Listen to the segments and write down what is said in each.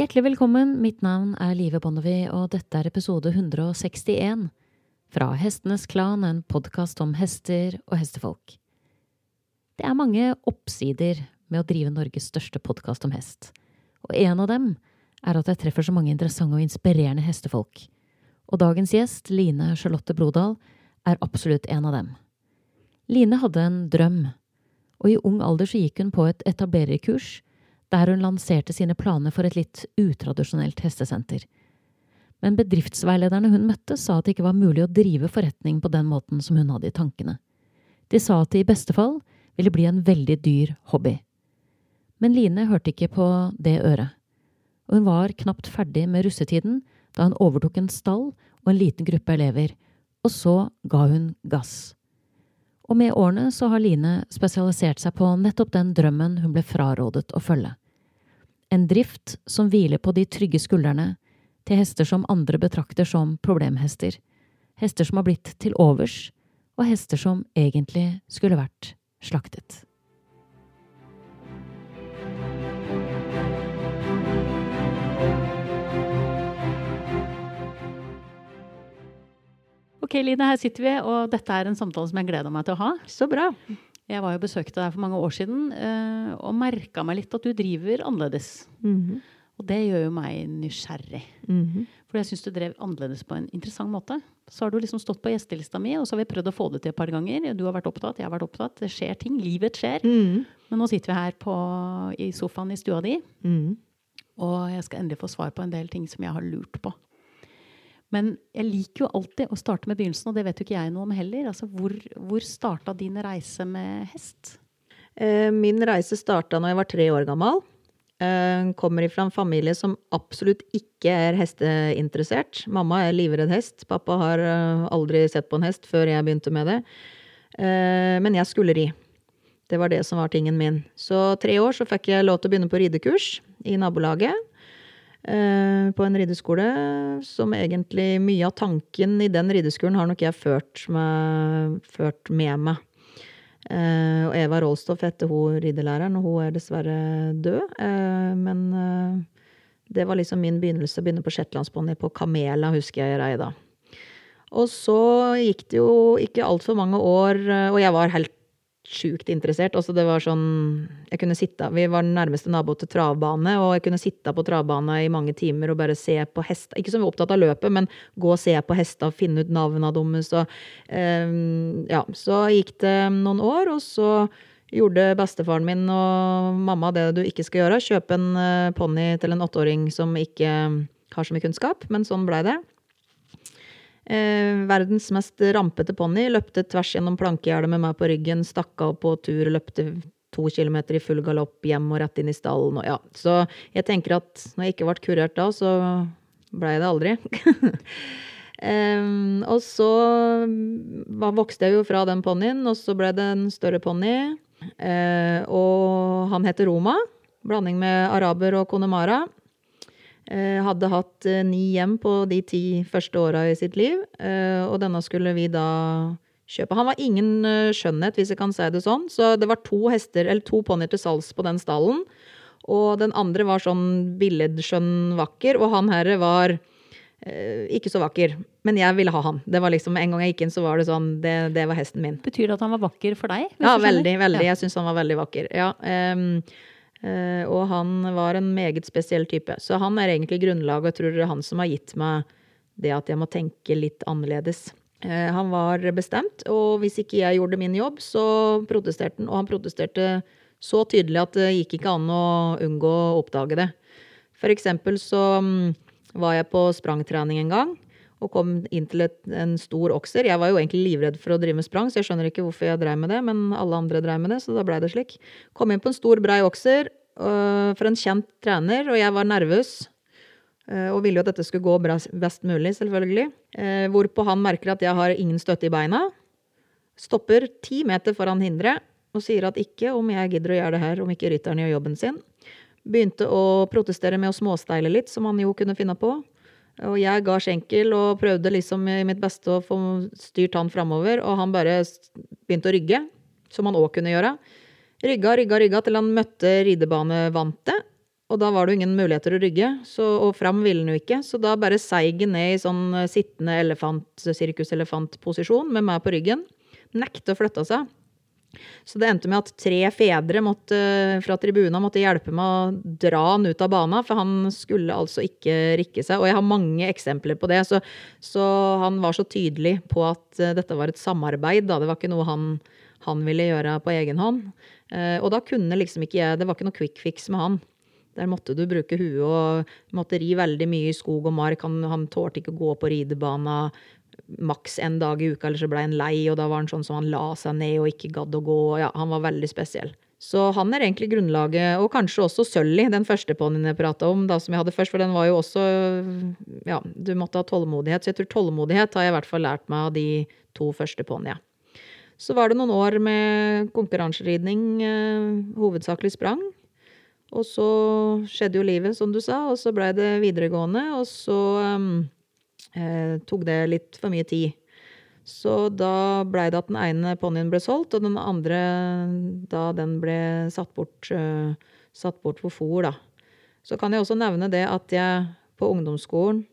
Hjertelig velkommen, mitt navn er Live Bonnevie, og dette er episode 161 fra Hestenes Klan, en podkast om hester og hestefolk. Det er mange oppsider med å drive Norges største podkast om hest, og en av dem er at jeg treffer så mange interessante og inspirerende hestefolk, og dagens gjest, Line Charlotte Brodal, er absolutt en av dem. Line hadde en drøm, og i ung alder så gikk hun på et etablererkurs der hun lanserte sine planer for et litt utradisjonelt hestesenter. Men bedriftsveilederne hun møtte, sa at det ikke var mulig å drive forretning på den måten som hun hadde i tankene. De sa at det i beste fall ville bli en veldig dyr hobby. Men Line hørte ikke på det øret, og hun var knapt ferdig med russetiden da hun overtok en stall og en liten gruppe elever, og så ga hun gass. Og med årene så har Line spesialisert seg på nettopp den drømmen hun ble frarådet å følge. En drift som hviler på de trygge skuldrene til hester som andre betrakter som problemhester, hester som har blitt til overs, og hester som egentlig skulle vært slaktet. Ok, Line, her sitter vi, og dette er en samtale som jeg gleder meg til å ha. Så bra. Jeg var jo besøkte deg for mange år siden eh, og merka meg litt at du driver annerledes. Mm -hmm. Og det gjør jo meg nysgjerrig. Mm -hmm. For jeg syns du drev annerledes på en interessant måte. Så har du liksom stått på gjestelista mi, og så har vi prøvd å få det til et par ganger. Du har vært opptatt, jeg har vært opptatt. Det skjer ting. Livet skjer. Mm. Men nå sitter vi her på, i sofaen i stua di, Mm. og jeg skal endelig få svar på en del ting som jeg har lurt på. Men jeg liker jo alltid å starte med begynnelsen, og det vet jo ikke jeg noe om heller. Altså, hvor, hvor starta din reise med hest? Eh, min reise starta når jeg var tre år gammel. Eh, kommer fra en familie som absolutt ikke er hesteinteressert. Mamma er livredd hest. Pappa har eh, aldri sett på en hest før jeg begynte med det. Men jeg skulle ri. Det var det som var tingen min. Så tre år så fikk jeg lov til å begynne på ridekurs i nabolaget. Eh, på en rideskole som egentlig Mye av tanken i den rideskolen har nok jeg ført med, ført med meg. Eh, og Eva Rolstoff heter hun ridelæreren, og hun er dessverre død. Eh, men det var liksom min begynnelse. å Begynne på shetlandsponni på Kamela, husker jeg jeg rei. Og så gikk det jo ikke altfor mange år, og jeg var helt sjukt interessert. Også det var sånn Jeg kunne sitte Vi var den nærmeste nabo til travbane, og jeg kunne sitte på travbane i mange timer og bare se på hester. Ikke så opptatt av løpet, men gå og se på hester, finne ut navnene deres og eh, Ja. Så gikk det noen år, og så gjorde bestefaren min og mamma det du ikke skal gjøre. Kjøpe en uh, ponni til en åtteåring som ikke har så mye kunnskap, men sånn blei det. Eh, verdens mest rampete ponni. Løpte tvers gjennom plankegjerdet med meg på ryggen. Stakk av på tur, løpte to kilometer i full galopp hjem og rett inn i stallen. Og ja. Så jeg tenker at når jeg ikke ble kurert da, så blei det aldri. um, og så vokste jeg jo fra den ponnien, og så ble det en større ponni. Uh, og han heter Roma. Blanding med araber og konemara. Eh, hadde hatt eh, ni hjem på de ti første åra i sitt liv, eh, og denne skulle vi da kjøpe. Han var ingen skjønnhet, hvis jeg kan si det sånn, så det var to hester, eller to ponnier til salgs på den stallen. Og den andre var sånn billedskjønn vakker, og han herre var eh, ikke så vakker. Men jeg ville ha han. Det var liksom, En gang jeg gikk inn, så var det sånn Det, det var hesten min. Betyr det at han var vakker for deg? Ja, veldig. veldig. Ja. Jeg syns han var veldig vakker. Ja, eh, og han var en meget spesiell type. Så han er egentlig grunnlaget, og tror det er han som har gitt meg det at jeg må tenke litt annerledes. Eh, han var bestemt, og hvis ikke jeg gjorde min jobb, så protesterte han. Og han protesterte så tydelig at det gikk ikke an å unngå å oppdage det. For eksempel så mm, var jeg på sprangtrening en gang og kom inn til et, en stor okser. Jeg var jo egentlig livredd for å drive med sprang, så jeg skjønner ikke hvorfor jeg drev med det, men alle andre drev med det, så da blei det slik. Kom inn på en stor, brei okser øh, for en kjent trener, og jeg var nervøs. øh, og ville jo at dette skulle gå best mulig, selvfølgelig. Eh, hvorpå han merker at jeg har ingen støtte i beina. Stopper ti meter foran hinderet og sier at ikke om jeg gidder å gjøre det her, om ikke rytteren gjør jobben sin. Begynte å protestere med å småsteile litt, som han jo kunne finne på. Og jeg ga skjenkel og prøvde liksom i mitt beste å få styrt han framover, og han bare begynte å rygge, som han òg kunne gjøre. Rygga, rygga, rygga til han møtte ridebanevante. og da var det jo ingen muligheter å rygge, så, og fram ville han jo ikke. Så da bare seig den ned i sånn eh, sittende elefant, sirkuselefantposisjon med meg på ryggen. Nekte å flytte seg. Så det endte med at tre fedre måtte, fra tribuna måtte hjelpe meg å dra han ut av bana, for han skulle altså ikke rikke seg. Og jeg har mange eksempler på det, så, så han var så tydelig på at uh, dette var et samarbeid. Da. Det var ikke noe han, han ville gjøre på egen hånd. Uh, og da kunne liksom ikke jeg Det var ikke noe quick fix med han. Der måtte du bruke huet og måtte ri veldig mye i skog og mark. Han, han tålte ikke å gå på ridebana maks en dag i uka, eller så ble han lei, og da var han sånn som han la seg ned og ikke gadd å gå. Ja, han var veldig spesiell. Så han er egentlig grunnlaget, og kanskje også Sølly, den første ponnien jeg prata om, da, som jeg hadde først, for den var jo også Ja, du måtte ha tålmodighet. Så jeg tror tålmodighet har jeg i hvert fall lært meg av de to første ponniene. Så var det noen år med konkurranseridning, eh, hovedsakelig sprang. Og så skjedde jo livet, som du sa, og så blei det videregående, og så um, eh, tok det litt for mye tid. Så da blei det at den ene ponnien ble solgt, og den andre da den ble satt bort, eh, satt bort for fôr, da. Så kan jeg også nevne det at jeg på ungdomsskolen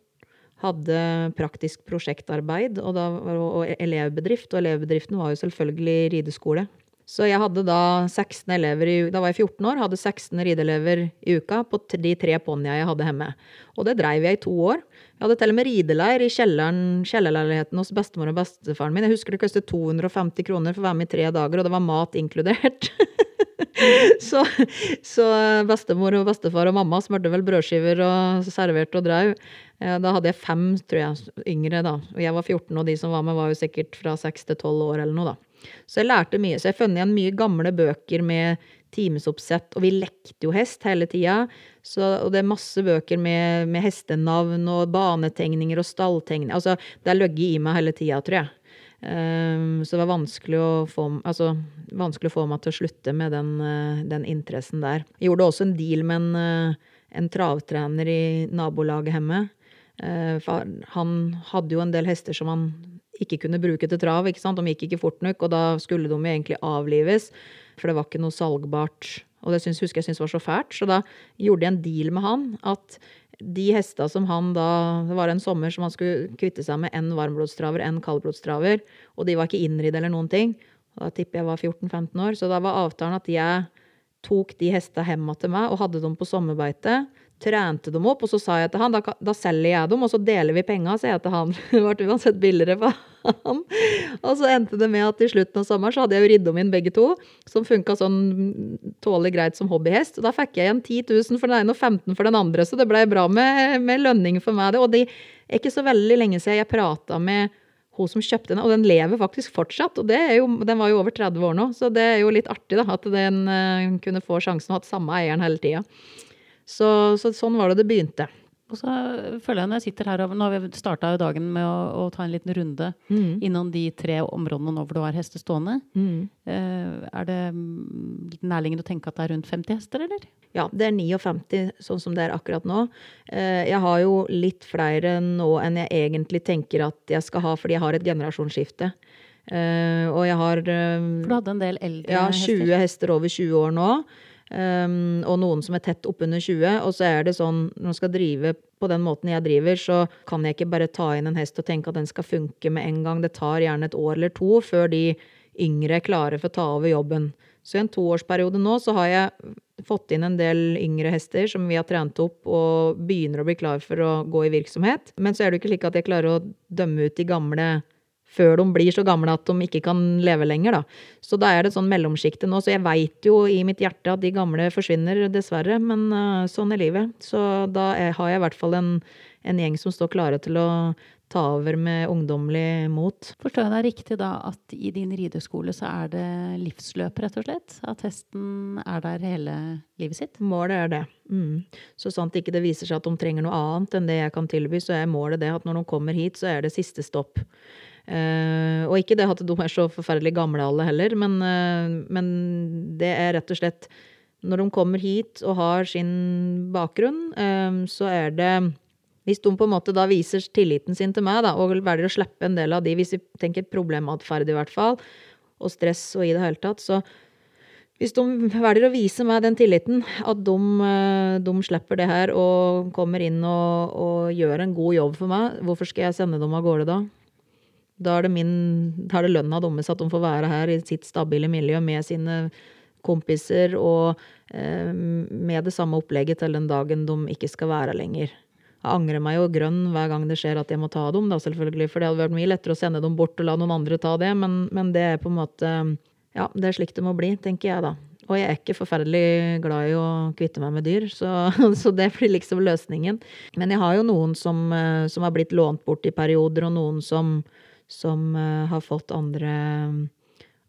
hadde praktisk prosjektarbeid og, da, og elevbedrift, og elevbedriften var jo selvfølgelig rideskole. Så jeg hadde da 16 elever i, da var jeg 14 år, hadde 16 rideelever i uka på de tre ponnia jeg hadde hjemme. Og det dreiv jeg i to år. Jeg hadde til og med rideleir i kjelleren, kjellerleiligheten hos bestemor og bestefaren min. Jeg husker det kostet 250 kroner for å være med i tre dager, og det var mat inkludert. så, så, bestemor og bestefar og mamma smurte vel brødskiver og serverte og drev. Da hadde jeg fem, tror jeg, yngre, da. Og jeg var 14, og de som var med, var jo sikkert fra 6 til 12 år eller noe, da. Så jeg lærte mye. Så jeg har funnet igjen mye gamle bøker med timesoppsett, og vi lekte jo hest hele tida. Og det er masse bøker med, med hestenavn og banetegninger og stalltegninger. Altså, det har ligget i meg hele tida, tror jeg. Um, så det var vanskelig å, få, altså, vanskelig å få meg til å slutte med den, uh, den interessen der. Jeg gjorde også en deal med en, uh, en travtrener i nabolaget hjemme. Uh, han hadde jo en del hester som han ikke kunne bruke til trav. ikke sant? De gikk ikke fort nok, og da skulle de egentlig avlives. For det var ikke noe salgbart. Og det synes, husker jeg syntes var så fælt. Så da gjorde jeg en deal med han at de hesta som han da Det var en sommer som han skulle kvitte seg med en varmblodstraver, en kaldblodstraver, og de var ikke innridd eller noen ting. Og da tipper jeg var 14-15 år. Så da var avtalen at jeg tok de hesta hjem til meg og hadde dem på sommerbeite trente dem opp, og så sa jeg til han da, da selger jeg dem, og så deler vi penga, sier jeg til han. Det ble uansett billigere for han. Og så endte det med at i slutten av sommeren så hadde jeg jo ridd om inn begge to, som funka sånn tålelig greit som hobbyhest. Og da fikk jeg igjen 10 000 for den ene og 15 for den andre, så det blei bra med, med, lønning for meg. Og det er ikke så veldig lenge siden jeg prata med hun som kjøpte den, og den lever faktisk fortsatt. og jo, Den var jo over 30 år nå, så det er jo litt artig da, at den uh, kunne få sjansen å ha samme eieren hele tida. Så, så, sånn var det det begynte. Og så føler jeg når jeg sitter her, Nå har vi starta dagen med å, å, ta en liten runde mm. innom de tre områdene nå hvor du har hester stående. Mm. Eh, er det litt nærliggende å tenke at det er rundt 50 hester, eller? Ja, det er 59 sånn som det er akkurat nå. Eh, jeg har jo litt flere nå enn jeg egentlig tenker at jeg skal ha, fordi jeg har et generasjonsskifte. Eh, og jeg har For du hadde en del eldre hester? ja, 20 hester? hester over 20 år nå. Um, og noen som er tett oppunder 20. Og så er det sånn, når man skal drive på den måten jeg driver, så kan jeg ikke bare ta inn en hest og tenke at den skal funke med en gang. Det tar gjerne et år eller to før de yngre er klare for å ta over jobben. Så i en toårsperiode nå så har jeg fått inn en del yngre hester som vi har trent opp og begynner å bli klar for å gå i virksomhet. Men så er det jo ikke slik at jeg klarer å dømme ut de gamle før de blir så gamle at de ikke kan leve lenger. Da. Så da er det sånn mellomsjikte nå. Så jeg veit jo i mitt hjerte at de gamle forsvinner, dessverre. Men uh, sånn er livet. Så da har jeg i hvert fall en, en, gjeng som står klare til å ta over med ungdommelig mot. Forstår jeg deg riktig da at i din rideskole så er det livsløp, rett og slett? At hesten er der hele livet sitt? Målet er det. Mm. Så sant ikke det viser seg at de trenger noe annet enn det jeg kan tilby, så er målet det at når de kommer hit, så er det siste stopp. Uh, og ikke det at de er så forferdelig gamle alle heller, men, uh, men, det er rett og slett Når de kommer hit og har sin bakgrunn, uh, så er det Hvis de på en måte da viser tilliten sin til meg da, og velger å slippe en del av de, hvis vi tenker problematferd i hvert fall, og stress og i det hele tatt, så hvis de velger å vise meg den tilliten, at de, de slipper det her og kommer inn og, og, gjør en god jobb for meg, hvorfor skal jeg sende dem av gårde da? Da er det, min, da er det lønna deres at de får være her i sitt stabile miljø med sine kompiser og eh, med det samme opplegget til den dagen de ikke skal være lenger. Jeg angrer meg jo grønn hver gang det skjer at jeg må ta dem, da selvfølgelig, for det hadde vært mye lettere å sende dem bort og la noen andre ta det, men, men det er på en måte ja, det er slik det må bli, tenker jeg da. Og jeg er ikke forferdelig glad i å kvitte meg med dyr, så, så, det blir liksom løsningen. Men jeg har jo noen som, eh, som har blitt lånt bort i perioder, og noen som, som uh, har fått andre,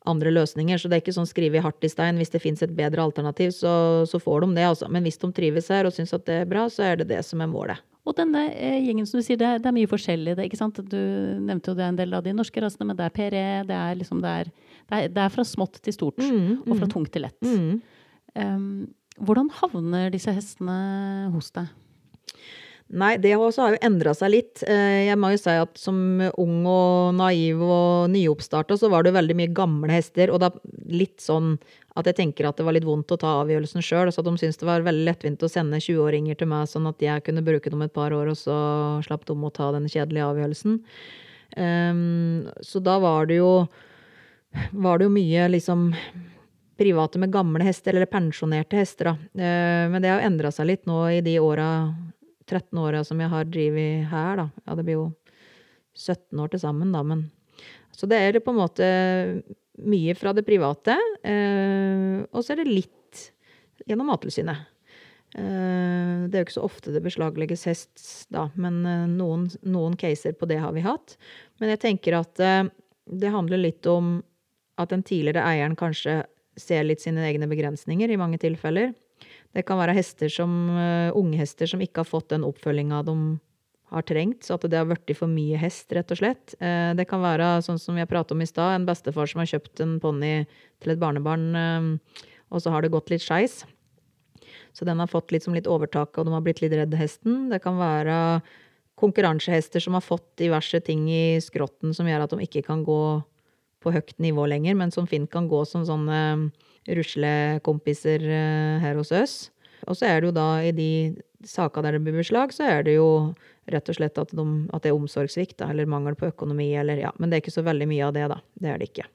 andre, løsninger. Så det er ikke sånn skrive hardt i stein. Hvis det fins et bedre alternativ, så, så, får de det, altså. Men hvis de trives her og syns at det er bra, så er det det som er målet. Og denne eh, gjengen som du sier, det er, det er mye forskjellig. Det, ikke sant? Du nevnte jo det er en del av de norske rasene, men det er PRE, det er liksom det er, det er, det er fra smått til stort. Mm, og fra mm. tungt til lett. Mm. Um, hvordan havner disse hestene hos deg? Nei, det også har jo endra seg litt. Eh, jeg må jo si at som ung og naiv og nyoppstarta, så var det veldig mye gamle hester. Og da litt sånn at jeg tenker at det var litt vondt å ta avgjørelsen sjøl. Så de syntes det var veldig lettvint å sende 20-åringer til meg, sånn at jeg kunne bruke dem et par år, og så slapp de å ta den kjedelige avgjørelsen. Um, så da var det jo var det jo mye liksom private med gamle hester, eller pensjonerte hester, da. Uh, men det har jo endra seg litt nå i de åra, 13 åra som jeg har drevet her, da. Ja, det blir jo 17 år til sammen, da, men Så det er på en måte mye fra det private, eh, og så er det litt gjennom Mattilsynet. Eh, det er jo ikke så ofte det beslaglegges hest da, men eh, noen, noen, caser på det har vi hatt. Men jeg tenker at det handler litt om at den tidligere eieren kanskje ser litt sine egne begrensninger i mange tilfeller. Det kan være hester som, unge hester som ikke har fått den oppfølginga de har trengt, så at det har blitt for mye hest, rett og slett. Eh, det kan være, sånn som jeg pratet om i stad, en bestefar som har kjøpt en ponni til et barnebarn, eh, og så har det gått litt skeis. Så den har fått litt, som litt overtak, og de har blitt litt redd hesten. Det kan være konkurransehester som har fått diverse ting i skrotten som gjør at de ikke kan gå på høyt nivå lenger, men som fint kan gå som sånne ruslekompiser eh, her hos oss. Og så er det jo da i de saka der det blir beslag, så er det jo rett og slett at, de, at det er omsorgssvikt eller mangel på økonomi eller ja. Men det er ikke så veldig mye av det, da. Det er det ikke.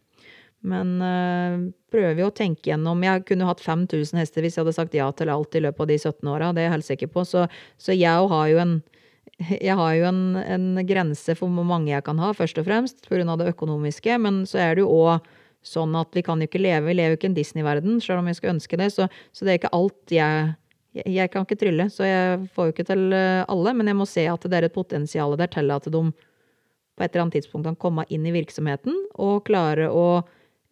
Men øh, prøver jo å tenke gjennom Jeg kunne hatt 5000 hester hvis jeg hadde sagt ja til alt i løpet av de 17 åra, det er jeg helt sikker på. Så, så jeg har jo en jeg har jo en, en, grense for hvor mange jeg kan ha, først og fremst pga. det økonomiske. Men så er det jo òg sånn at vi kan jo ikke leve Vi lever jo ikke i en Disney-verden, selv om vi skulle ønske det. Så, så, det er ikke alt jeg jeg kan ikke trylle, så jeg får jo ikke til eh, alle. Men jeg må se at det er et potensial der til at de på et eller annet tidspunkt kan komme inn i virksomheten og klare å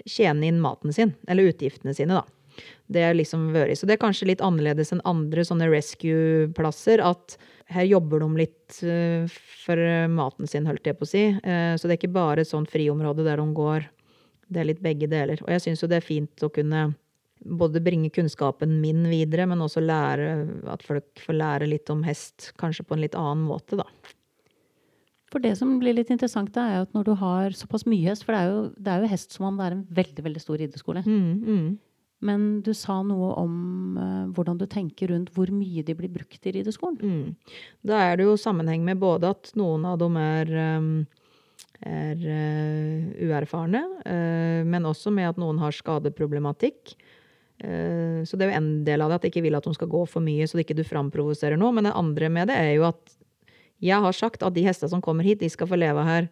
tjene inn maten sin, eller utgiftene sine, da. Det er liksom vært. Så det er kanskje litt annerledes enn andre sånne rescue-plasser. At her jobber de litt eh, for maten sin, holdt jeg på å si. Eh, så det er ikke bare et sånt friområde der de går. Det er litt begge deler. Og jeg syns jo det er fint å kunne både bringe kunnskapen min videre, men også lære at folk får lære litt om hest, kanskje på en litt annen måte, da. For det som blir litt interessant, da, er at når du har såpass mye hest For det er jo, det er jo hest som om det er en veldig, veldig stor rideskole. Mm, mm. Men du sa noe om uh, hvordan du tenker rundt hvor mye de blir brukt i rideskolen. Mm. Da er det jo sammenheng med både at noen av dem er um, er uh, uerfarne, uh, men også med at noen har skadeproblematikk. Eh, så det er jo en del av det, at jeg ikke vil at hun skal gå for mye, så ikke du framprovoserer noe. Men det andre med det er jo at jeg har sagt at de hestene som kommer hit, de skal få leve her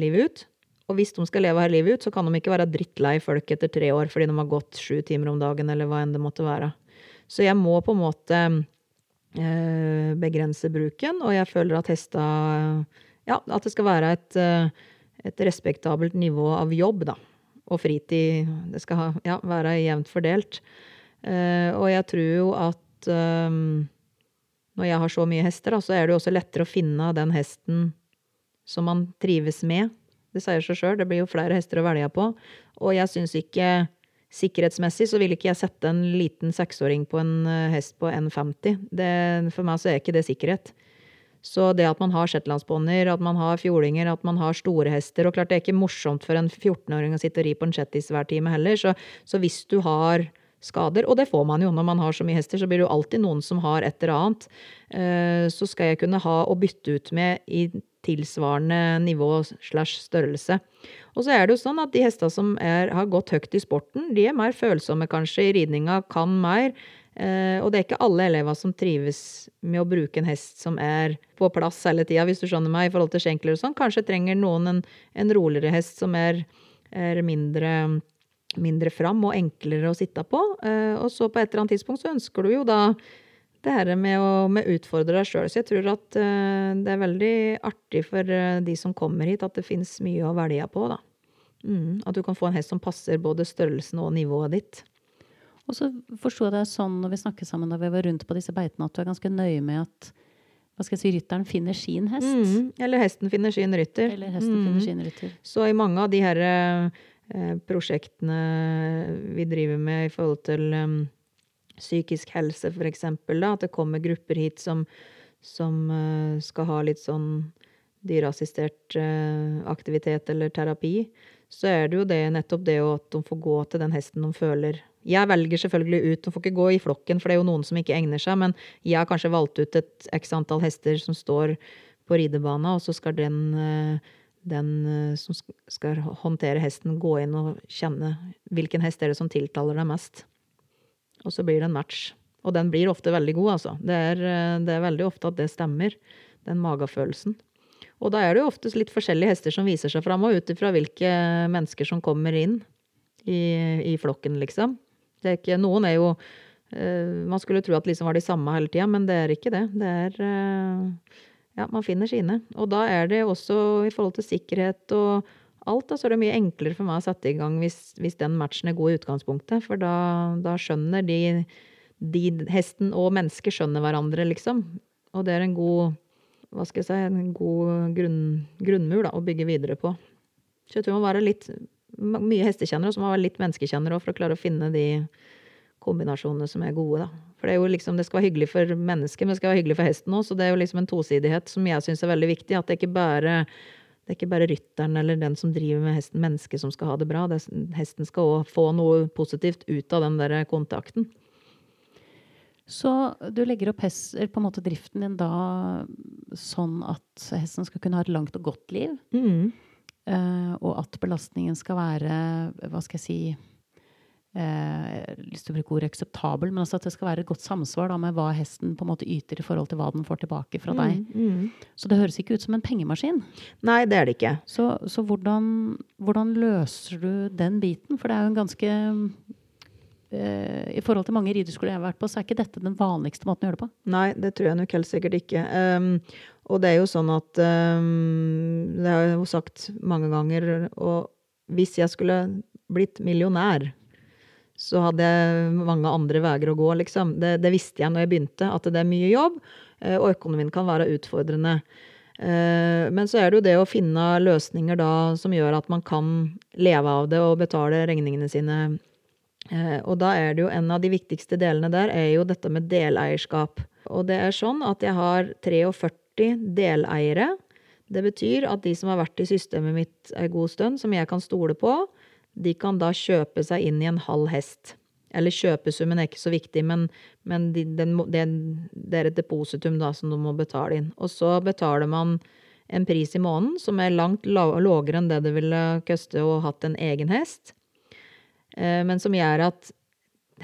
livet ut. Og hvis de skal leve her livet ut, så kan de ikke være drittlei folk etter tre år fordi de har gått sju timer om dagen, eller hva enn det måtte være. Så jeg må på en måte begrense bruken, og jeg føler at hesta Ja, at det skal være et, eh, et respektabelt nivå av jobb, da og fritid Det skal ja, være jevnt fordelt. Uh, og jeg tror jo at um, når jeg har så mye hester, da, så er det jo også lettere å finne den hesten som man trives med. Det sier seg sjøl, det blir jo flere hester å velge på. Og jeg syns ikke Sikkerhetsmessig så vil ikke jeg sette en liten seksåring på en hest på 1,50. For meg så er ikke det sikkerhet. Så det at man har shetlandsbonder, at man har fjordinger, at man har store hester Og klart det er ikke morsomt for en 14-åring å sitte og ri på en shettis hver time heller, så, så hvis du har skader. Og det får man jo når man har så mye hester, så blir det jo alltid noen som har et eller annet. Eh, så skal jeg kunne ha å bytte ut med i tilsvarende nivå slash størrelse. Og så er det jo sånn at de hestene som er, har gått høyt i sporten, de er mer følsomme kanskje i ridninga, kan mer. Eh, og det er ikke alle elever som trives med å bruke en hest som er på plass hele tida, hvis du skjønner meg, i forhold til skjenkler og sånn. Kanskje trenger noen en, en roligere hest som er, er mindre mindre fram og enklere å sitte på. Eh, og så på et eller annet tidspunkt så ønsker du jo da det her med å med utfordre deg sjøl. Så jeg tror at eh, det er veldig artig for de som kommer hit, at det finnes mye å velge på, da. Mm, at du kan få en hest som passer både størrelsen og nivået ditt. Og så forsto jeg det sånn når vi snakket sammen da vi var rundt på disse beitene, at du er ganske nøye med at hva skal jeg si, rytteren finner sin hest. Mm, eller hesten finner sin rytter. Eller hesten mm. finner sin rytter. Så i mange av de her Eh, prosjektene vi driver med i forhold til um, psykisk helse, for eksempel. Da, at det kommer grupper hit som, som uh, skal ha litt sånn dyreassistert uh, aktivitet eller terapi. Så er det jo det, nettopp det at de får gå til den hesten de føler Jeg velger selvfølgelig ut, og får ikke gå i flokken, for det er jo noen som ikke egner seg, men jeg har kanskje valgt ut et x antall hester som står på ridebana, og så skal den uh, den eh, som skal håndtere hesten, gå inn og kjenne hvilken hest er det som tiltaler deg mest. Og så blir det en match. Og den blir ofte veldig god, altså. Det er, eh, det er veldig ofte at det stemmer, den magefølelsen. Og da er det jo ofte litt forskjellige hester som viser seg fram, og ut ifra hvilke mennesker som kommer inn i, i flokken, liksom. Det er ikke, noen er jo uh, Man skulle tro at liksom var de samme hele tida, men det er ikke det. Det er uh, ja, man finner sine. Og da er det også i forhold til sikkerhet og alt, da, så er det mye enklere for meg å sette i gang hvis, hvis den matchen er god i utgangspunktet. For da, da skjønner de, de, Hesten og mennesket skjønner hverandre, liksom. Og det er en god hva skal jeg si, en god grunn, grunnmur da, å bygge videre på. Så jeg tror man må være litt mye hestekjennere, og så må man være litt menneskekjennere for å klare å finne de kombinasjonene som er gode, da. For det er jo liksom, det skal være hyggelig for mennesket, men det skal være hyggelig for hesten òg. Så det er jo liksom en tosidighet som jeg syns er veldig viktig. At det ikke bare det er ikke bare rytteren eller den som driver med hesten, mennesket, som skal ha det bra. Det, hesten skal òg få noe positivt ut av den der kontakten. Så du legger opp hest, på en måte driften din da sånn at hesten skal kunne ha et langt og godt liv? Mm. Uh, og at belastningen skal være, hva skal jeg si eh, lyst til å bruke ordet akseptabel, men altså at det skal være et godt samsvar da, med hva hesten på en måte yter i forhold til hva den får tilbake fra deg. Mm, mm. Så det høres ikke ut som en pengemaskin. Nei, det er det ikke. Så, så hvordan, hvordan, løser du den biten? For det er jo en ganske eh, I forhold til mange rideskoler jeg har vært på, så er ikke dette den vanligste måten å gjøre det på. Nei, det tror jeg nok helt sikkert ikke. Um, og det er jo sånn at um, Det har jeg jo sagt mange ganger, og hvis jeg skulle blitt millionær så hadde jeg mange andre veier å gå, liksom. Det, det, visste jeg når jeg begynte, at det er mye jobb, eh, og økonomien kan være utfordrende. Eh, men så er det jo det å finne løsninger da som gjør at man kan leve av det og betale regningene sine. Eh, og da er det jo en av de viktigste delene der er jo dette med deleierskap. Og det er sånn at jeg har 43 deleiere. Det betyr at de som har vært i systemet mitt en god stund, som jeg kan stole på, de kan da kjøpe seg inn i en halv hest. Eller kjøpesummen er ikke så viktig, men, men de, den, det, det, er et depositum da som du må betale inn. Og så betaler man en pris i måneden som er langt lavere enn det det ville koste å ha en egen hest, men som gjør at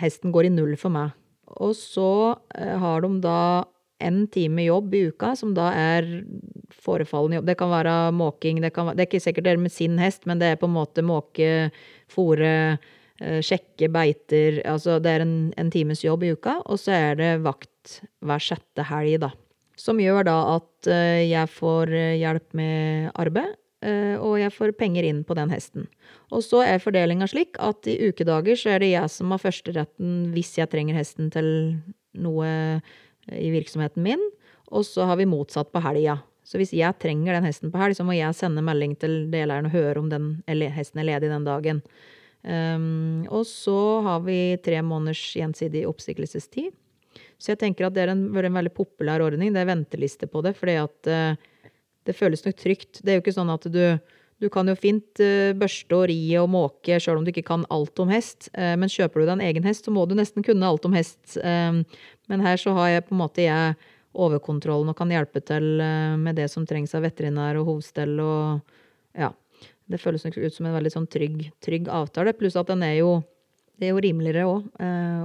hesten går i null for meg. Og så eh, har de da en time jobb i uka, som da er forefallende jobb. Det kan være måking, det, kan, det er ikke sikkert det er med sin hest, men det er på en måte måke, fòre, eh, sjekke beiter. Altså det er en, en, times jobb i uka, og så er det vakt hver sjette helg, da. Som gjør da at eh, jeg får eh, hjelp med arbeid, og jeg får penger inn på den hesten. Og så er fordelinga slik at i ukedager så er det jeg som har førsteretten hvis jeg trenger hesten til noe i virksomheten min. Og så har vi motsatt på helga. Så hvis jeg trenger den hesten på helg, så må jeg sende melding til deleieren og høre om den, hesten er ledig den dagen. Um, og så har vi tre måneders gjensidig oppsigelsestid. Så jeg tenker at det er en, en veldig populær ordning. Det er venteliste på det, fordi at eh, det føles nok trygt. Det er jo ikke sånn at du du kan jo fint uh, børste og ri og måke sjøl om du ikke kan alt om hest. Uh, men kjøper du deg en egen hest, så må du nesten kunne alt om hest. Uh, men her så har jeg på en måte jeg overkontrollen og kan hjelpe til med det som trengs av veterinær og hovstell og ja. Det føles nok ut som en veldig sånn trygg, trygg avtale. Pluss at den er jo, det er jo rimeligere òg,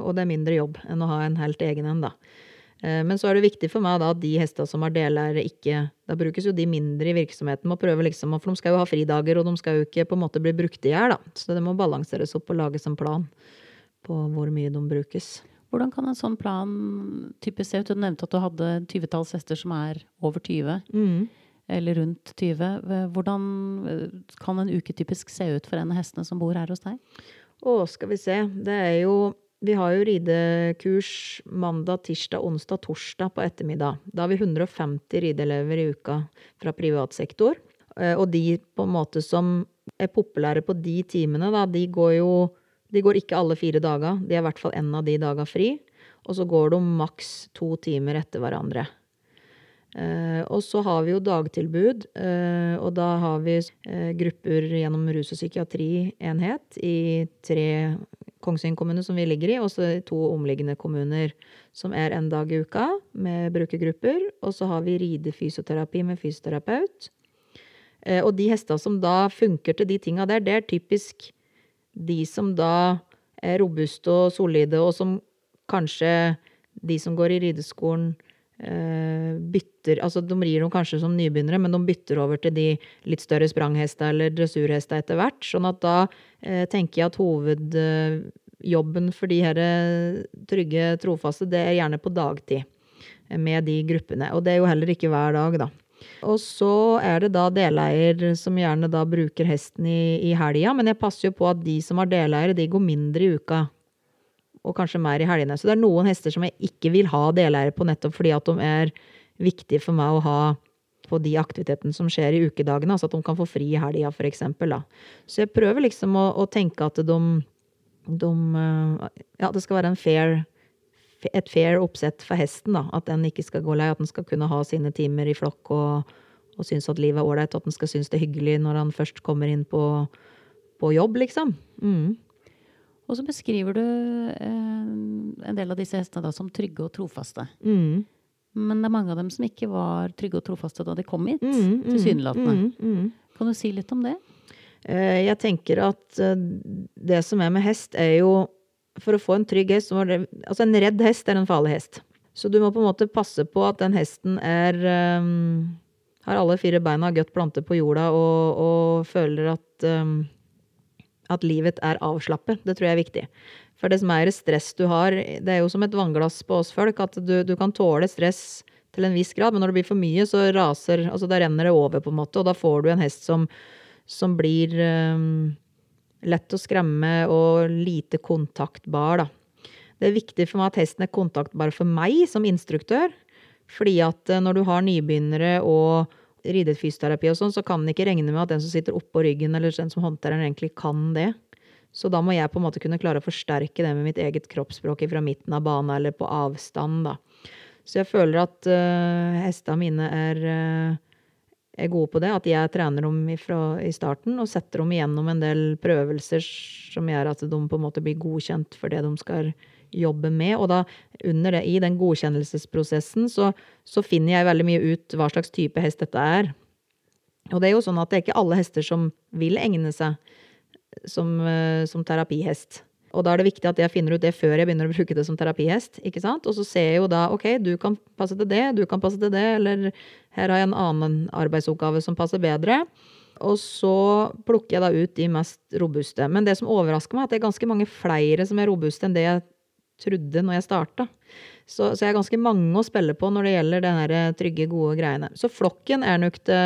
og det er mindre jobb enn å ha en helt egen en, da. Eh, men så er det viktig for meg da at de hestene som har deleiere, ikke Da brukes jo de mindre i virksomheten. Må prøve liksom, For de skal jo ha fridager, og de skal jo ikke på en måte bli brukt i hjel. Så det må balanseres opp og lages en plan på hvor mye de brukes. Hvordan kan en sånn plan typisk se ut? Du nevnte at du hadde 20-talls hester som er over 20. Mm. Eller rundt 20. Hvordan kan en uke typisk se ut for en av hestene som bor her hos deg? Å, skal vi se. Det er jo vi har jo ridekurs mandag, tirsdag, onsdag, torsdag på ettermiddag. Da har vi 150 rideelever i uka fra privat sektor. Eh, og de på en måte som er populære på de timene, da, de går jo De går ikke alle fire dager. De er i hvert fall en av de dagene fri. Og så går de maks to timer etter hverandre. Uh, og så har vi jo dagtilbud, uh, og da har vi uh, grupper gjennom rus- og psykiatrienhet i tre Kongsvinger kommune som vi ligger i, og så to omliggende kommuner som er en dag i uka med brukergrupper. Og så har vi ridefysioterapi med fysioterapeut. Eh, og de hestene som da funker til de tinga der, det er typisk de som da er robuste og solide, og som kanskje de som går i rideskolen bytter Altså de rir dem kanskje som nybegynnere, men de bytter over til de litt større spranghestene eller dressurhestene etter hvert. Sånn at da eh, tenker jeg at hovedjobben for de her eh, trygge trofaste, det er gjerne på dagtid eh, med de gruppene. Og det er jo heller ikke hver dag, da. Og så er det da deleier som gjerne da bruker hesten i, i helga, men jeg passer jo på at de som har deleiere, de går mindre i uka. Og kanskje mer i helgene. Så det er noen hester som jeg ikke vil ha deleiere på nettopp fordi at de er viktige for meg å ha på de aktivitetene som skjer i ukedagene, altså at de kan få fri i helga, eksempel. Så jeg prøver liksom å, å tenke at de, de, eh, Ja, det skal være fair, et fair oppsett for hesten, da. At den ikke skal gå lei, at den skal kunne ha sine timer i flokk og, og synes at livet er ålreit, og at den skal synes det er hyggelig når han først kommer inn på, på jobb, liksom. Mm. Og så beskriver du eh, en del av disse hestene da som trygge og trofaste. Mm. Men det er mange av dem som ikke var trygge og trofaste da de kom hit. Mm, mm, Tilsynelatende. Mm, mm, kan du si litt om det? Eh, jeg tenker at eh, det som er med hest, er jo For å få en trygg hest Altså, en redd hest er en farlig hest. Så du må på en måte passe på at den hesten er um, Har alle fire beina godt plantet på jorda og, og føler at um, at livet er avslappet. Det tror jeg er viktig. For dess mer stress du har Det er jo som et vannglass på oss folk, at du, du, kan tåle stress til en viss grad, men når det blir for mye, så raser Altså da renner det over, på en måte, og da får du en hest som, som blir um, lett å skremme og lite kontaktbar, da. Det er viktig for meg at hesten er kontaktbar for meg som instruktør. Fordi at eh, når du har nybegynnere og ridefysioterapi og sånn, så kan en ikke regne med at den som sitter oppå ryggen, eller den som håndterer den, egentlig kan det. Så da må jeg på en måte kunne klare å forsterke det med mitt eget kroppsspråk fra midten av banen eller på avstand, da. Så jeg føler at uh, hestene mine er, uh, er, gode på det. At jeg trener dem ifra, i starten og setter dem igjennom en del prøvelser som gjør at de på en måte blir godkjent for det de skal jobbe med. Og da under det, i den godkjennelsesprosessen, så, så finner jeg veldig mye ut hva slags type hest dette er. Og det er jo sånn at det er ikke alle hester som vil egne seg som, eh, som, terapihest. Og da er det viktig at jeg finner ut det før jeg begynner å bruke det som terapihest. ikke sant? Og så ser jeg jo da ok, du kan passe til det, du kan passe til det, eller her har jeg en annen arbeidsoppgave som passer bedre. Og så plukker jeg da ut de mest robuste. Men det som overrasker meg, er at det er ganske mange flere som er robuste enn det jeg trodde når jeg starta. Så, så jeg har ganske mange å spille på når det gjelder de trygge, gode greiene. Så flokken er nok det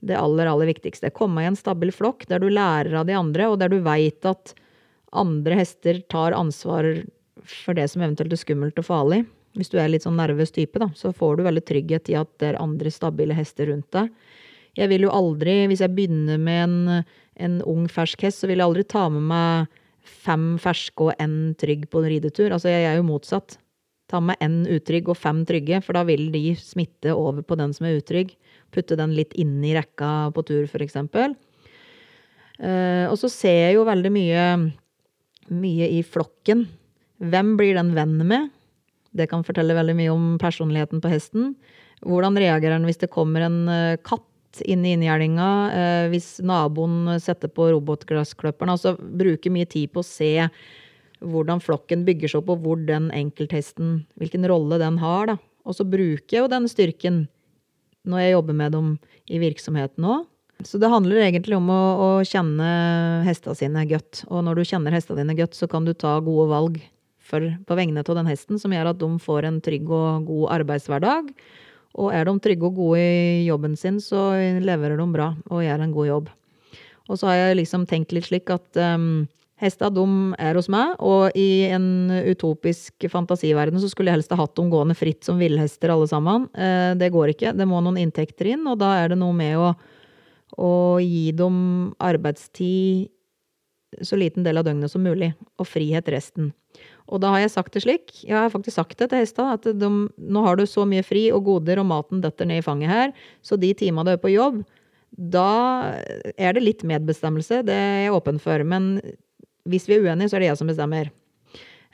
det aller, aller viktigste. Komme i en stabil flokk der du lærer av de andre, og der du veit at andre hester tar ansvar for det som eventuelt er skummelt og farlig. Hvis du er litt sånn nervøs type, da, så får du veldig trygghet i at det er andre stabile hester rundt deg. Jeg vil jo aldri, hvis jeg begynner med en, en ung, fersk hest, så vil jeg aldri ta med meg fem ferske og én trygg på en ridetur. Altså, jeg er jo motsatt. ta med én utrygg og fem trygge, for da vil de smitte over på den som er utrygg. Putte den litt inn i rekka på tur, f.eks. Uh, og så ser jeg jo veldig mye, mye i flokken. Hvem blir den venn med? Det kan fortelle veldig mye om personligheten på hesten. Hvordan reagerer den hvis det kommer en uh, katt inn i inngjerdinga? Uh, hvis naboen setter på robotglassklipperen? Altså bruker mye tid på å se hvordan flokken bygger seg opp, og hvor den enkelthesten, hvilken rolle den har. Da. Og så bruker jeg jo den styrken når jeg jobber med dem i virksomheten òg. Så det handler egentlig om å, å kjenne hestene sine godt. Og når du kjenner hestene dine godt, så kan du ta gode valg for, på vegne av den hesten, som gjør at de får en trygg og god arbeidshverdag. Og er de trygge og gode i jobben sin, så leverer de bra og gjør en god jobb. Og så har jeg liksom tenkt litt slik at um, Hesta de er hos meg, og i en utopisk fantasiverden så skulle jeg helst ha hatt dem gående fritt som villhester alle sammen. Eh, det går ikke. Det må noen inntekter inn, og da er det noe med å, å gi dem arbeidstid så liten del av døgnet som mulig, og frihet resten. Og da har jeg sagt det slik, jeg har faktisk sagt det til Hestad, at de, nå har du så mye fri og goder, og maten detter ned i fanget her, så de timene du er på jobb, da er det litt medbestemmelse, det er jeg åpen for. Men hvis vi er uenige, så er det jeg som bestemmer.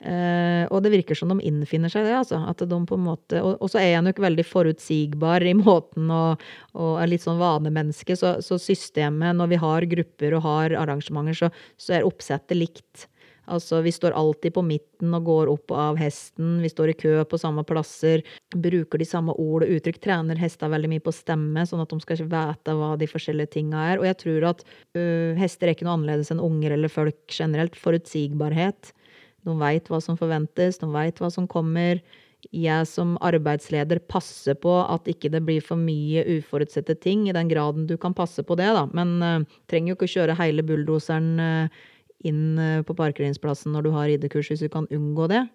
Uh, og det virker som de innfinner seg det, altså. At de på en måte, og, og så er jeg nok veldig forutsigbar i måten og, og er litt sånn vanemenneske. Så, så, systemet, når vi har grupper og har arrangementer, så, så er oppsettet likt. Altså, vi står alltid på midten og går opp av hesten. Vi står i kø på samme plasser. Bruker de samme ord og uttrykk. Trener hester veldig mye på stemme, sånn at de skal ikke vite hva de forskjellige tinga er. Og jeg tror at uh, hester er ikke noe annerledes enn unger eller folk generelt. Forutsigbarhet. De veit hva som forventes, de veit hva som kommer. Jeg som arbeidsleder passer på at ikke det blir for mye uforutsette ting, i den graden du kan passe på det, da. Men uh, trenger jo ikke kjøre hele bulldoseren uh, inn eh, på parkeringsplassen når du har ridekurs, hvis du kan unngå det.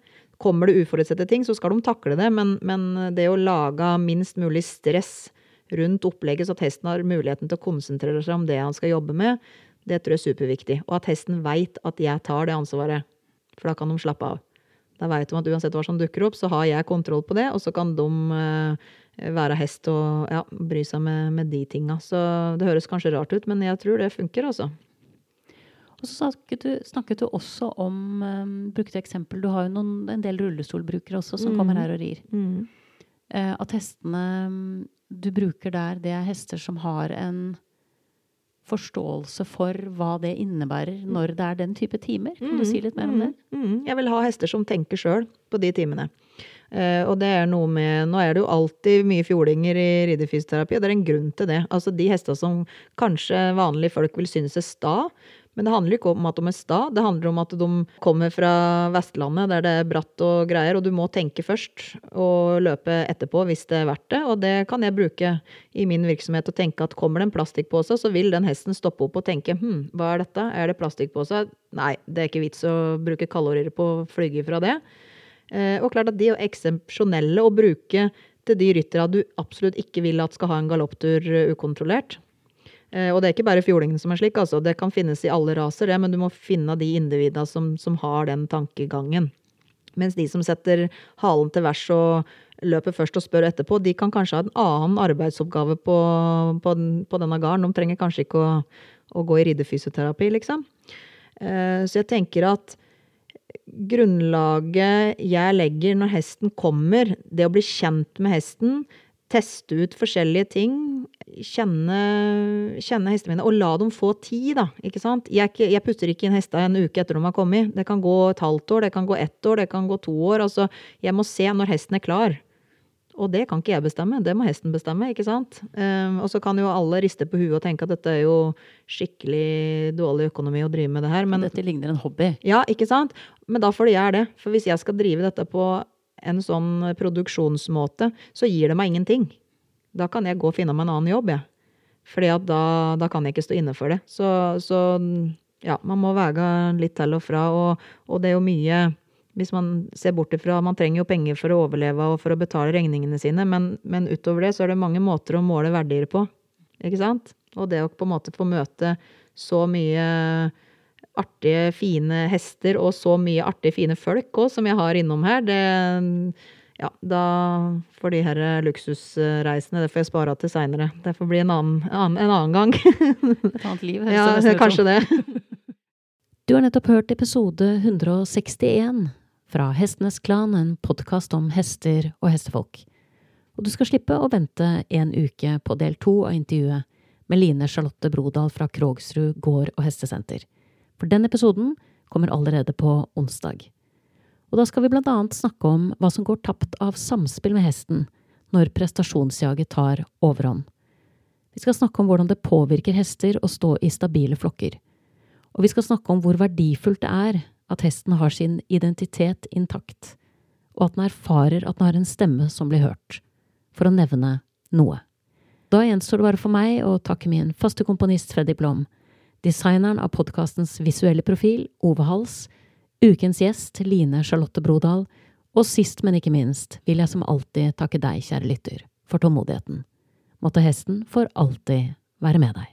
Kommer det uforutsette ting, så skal de takle det, men, men det å lage minst mulig stress rundt opplegget, så at hesten har muligheten til å konsentrere seg om det han skal jobbe med, det tror jeg er superviktig. Og at hesten veit at jeg tar det ansvaret. For da kan de slappe av. Da veit de at uansett hva som dukker opp, så har jeg kontroll på det, og så kan de uh, være hest og ja, bry seg med, med de tinga. Så det høres kanskje rart ut, men jeg tror det funker, altså. Og så snakket du, snakket du også om um, Brukte eksempel Du har jo noen, en del rullestolbrukere også som mm. kommer her og rir. Mm. Uh, at hestene du bruker der, det er hester som har en forståelse for hva det innebærer når det er den type timer. Kan du mm. si litt mer om det? Mm. mm. Jeg vil ha hester som tenker sjøl på de timene. Uh, og det er noe med Nå er det jo alltid mye fjordinger i ridefysioterapi, og det er en grunn til det. Altså de hestene som kanskje vanlige folk vil synes er sta, men det handler ikke om at de er sta, det handler om at de kommer fra Vestlandet der det er bratt og greier, og du må tenke først og løpe etterpå hvis det er verdt det. Og det kan jeg bruke i min virksomhet og tenke at kommer det en plastikkpose, så vil den hesten stoppe opp og tenke hm, hva er dette, er det plastikkpose? Nei, det er ikke vits å bruke kalorier på å flyge fra det. Eh, og klart at de er eksepsjonelle å bruke til de rytterne du absolutt ikke vil at skal ha en galopptur ukontrollert. Eh, og det er ikke bare fjordingen som er slik, altså. Det kan finnes i alle raser, det, men du må finne de individene som, som, har den tankegangen. Mens de som setter halen til vers og løper først og spør etterpå, de kan kanskje ha en annen arbeidsoppgave på, på, på denne gården. De trenger kanskje ikke å, å gå i ridefysioterapi, liksom. Eh, så jeg tenker at grunnlaget jeg legger når hesten kommer, det å bli kjent med hesten, teste ut forskjellige ting, kjenne, kjenne hestene mine, og la dem få tid, da. ikke sant? Jeg, jeg putter ikke inn hestene en uke etter de har kommet. Det kan gå et halvt år, det kan gå ett år, det kan gå to år. Altså, jeg må se når hesten er klar. Og det kan ikke jeg bestemme, det må hesten bestemme, ikke sant. Um, og så kan jo alle riste på huet og tenke at dette er jo skikkelig dårlig økonomi å drive med det her. Men dette ligner en hobby. Ja, ikke sant. Men da får det gjøre det. For hvis jeg skal drive dette på en sånn produksjonsmåte, så gir det meg ingenting. Da kan jeg gå og finne meg en annen jobb, jeg. Fordi at da, da, kan jeg ikke stå inne for det. Så, så ja, man må veie litt til og fra. Og, og, det er jo mye Hvis man ser bort ifra Man trenger jo penger for å overleve og for å betale regningene sine, men, men utover det så er det mange måter å måle verdier på. Ikke sant? Og det å på en måte få møte så mye artige, fine hester og så mye artige, fine folk òg, som jeg har innom her, det ja, da får de her luksusreisene, det får jeg spare til seinere. Det får bli en annen, en annen gang. Et annet liv, høres ja, det ut kanskje det. Du har nettopp hørt episode 161 fra Hestenes Klan, en podkast om hester og hestefolk. Og du skal slippe å vente en uke på del to av intervjuet med Line Charlotte Brodal fra Krogsrud gård og hestesenter. For den episoden kommer allerede på onsdag. Og da skal vi blant annet snakke om hva som går tapt av samspill med hesten når prestasjonsjaget tar overhånd. Vi skal snakke om hvordan det påvirker hester å stå i stabile flokker. Og vi skal snakke om hvor verdifullt det er at hesten har sin identitet intakt, og at den erfarer at den har en stemme som blir hørt, for å nevne noe. Da gjenstår det bare for meg å takke min faste komponist Freddy Blom, designeren av podkastens visuelle profil, Ove Hals, ukens gjest, Line Charlotte Brodal, og sist, men ikke minst, vil jeg som alltid takke deg, kjære lytter, for tålmodigheten. Måtte hesten for alltid være med deg.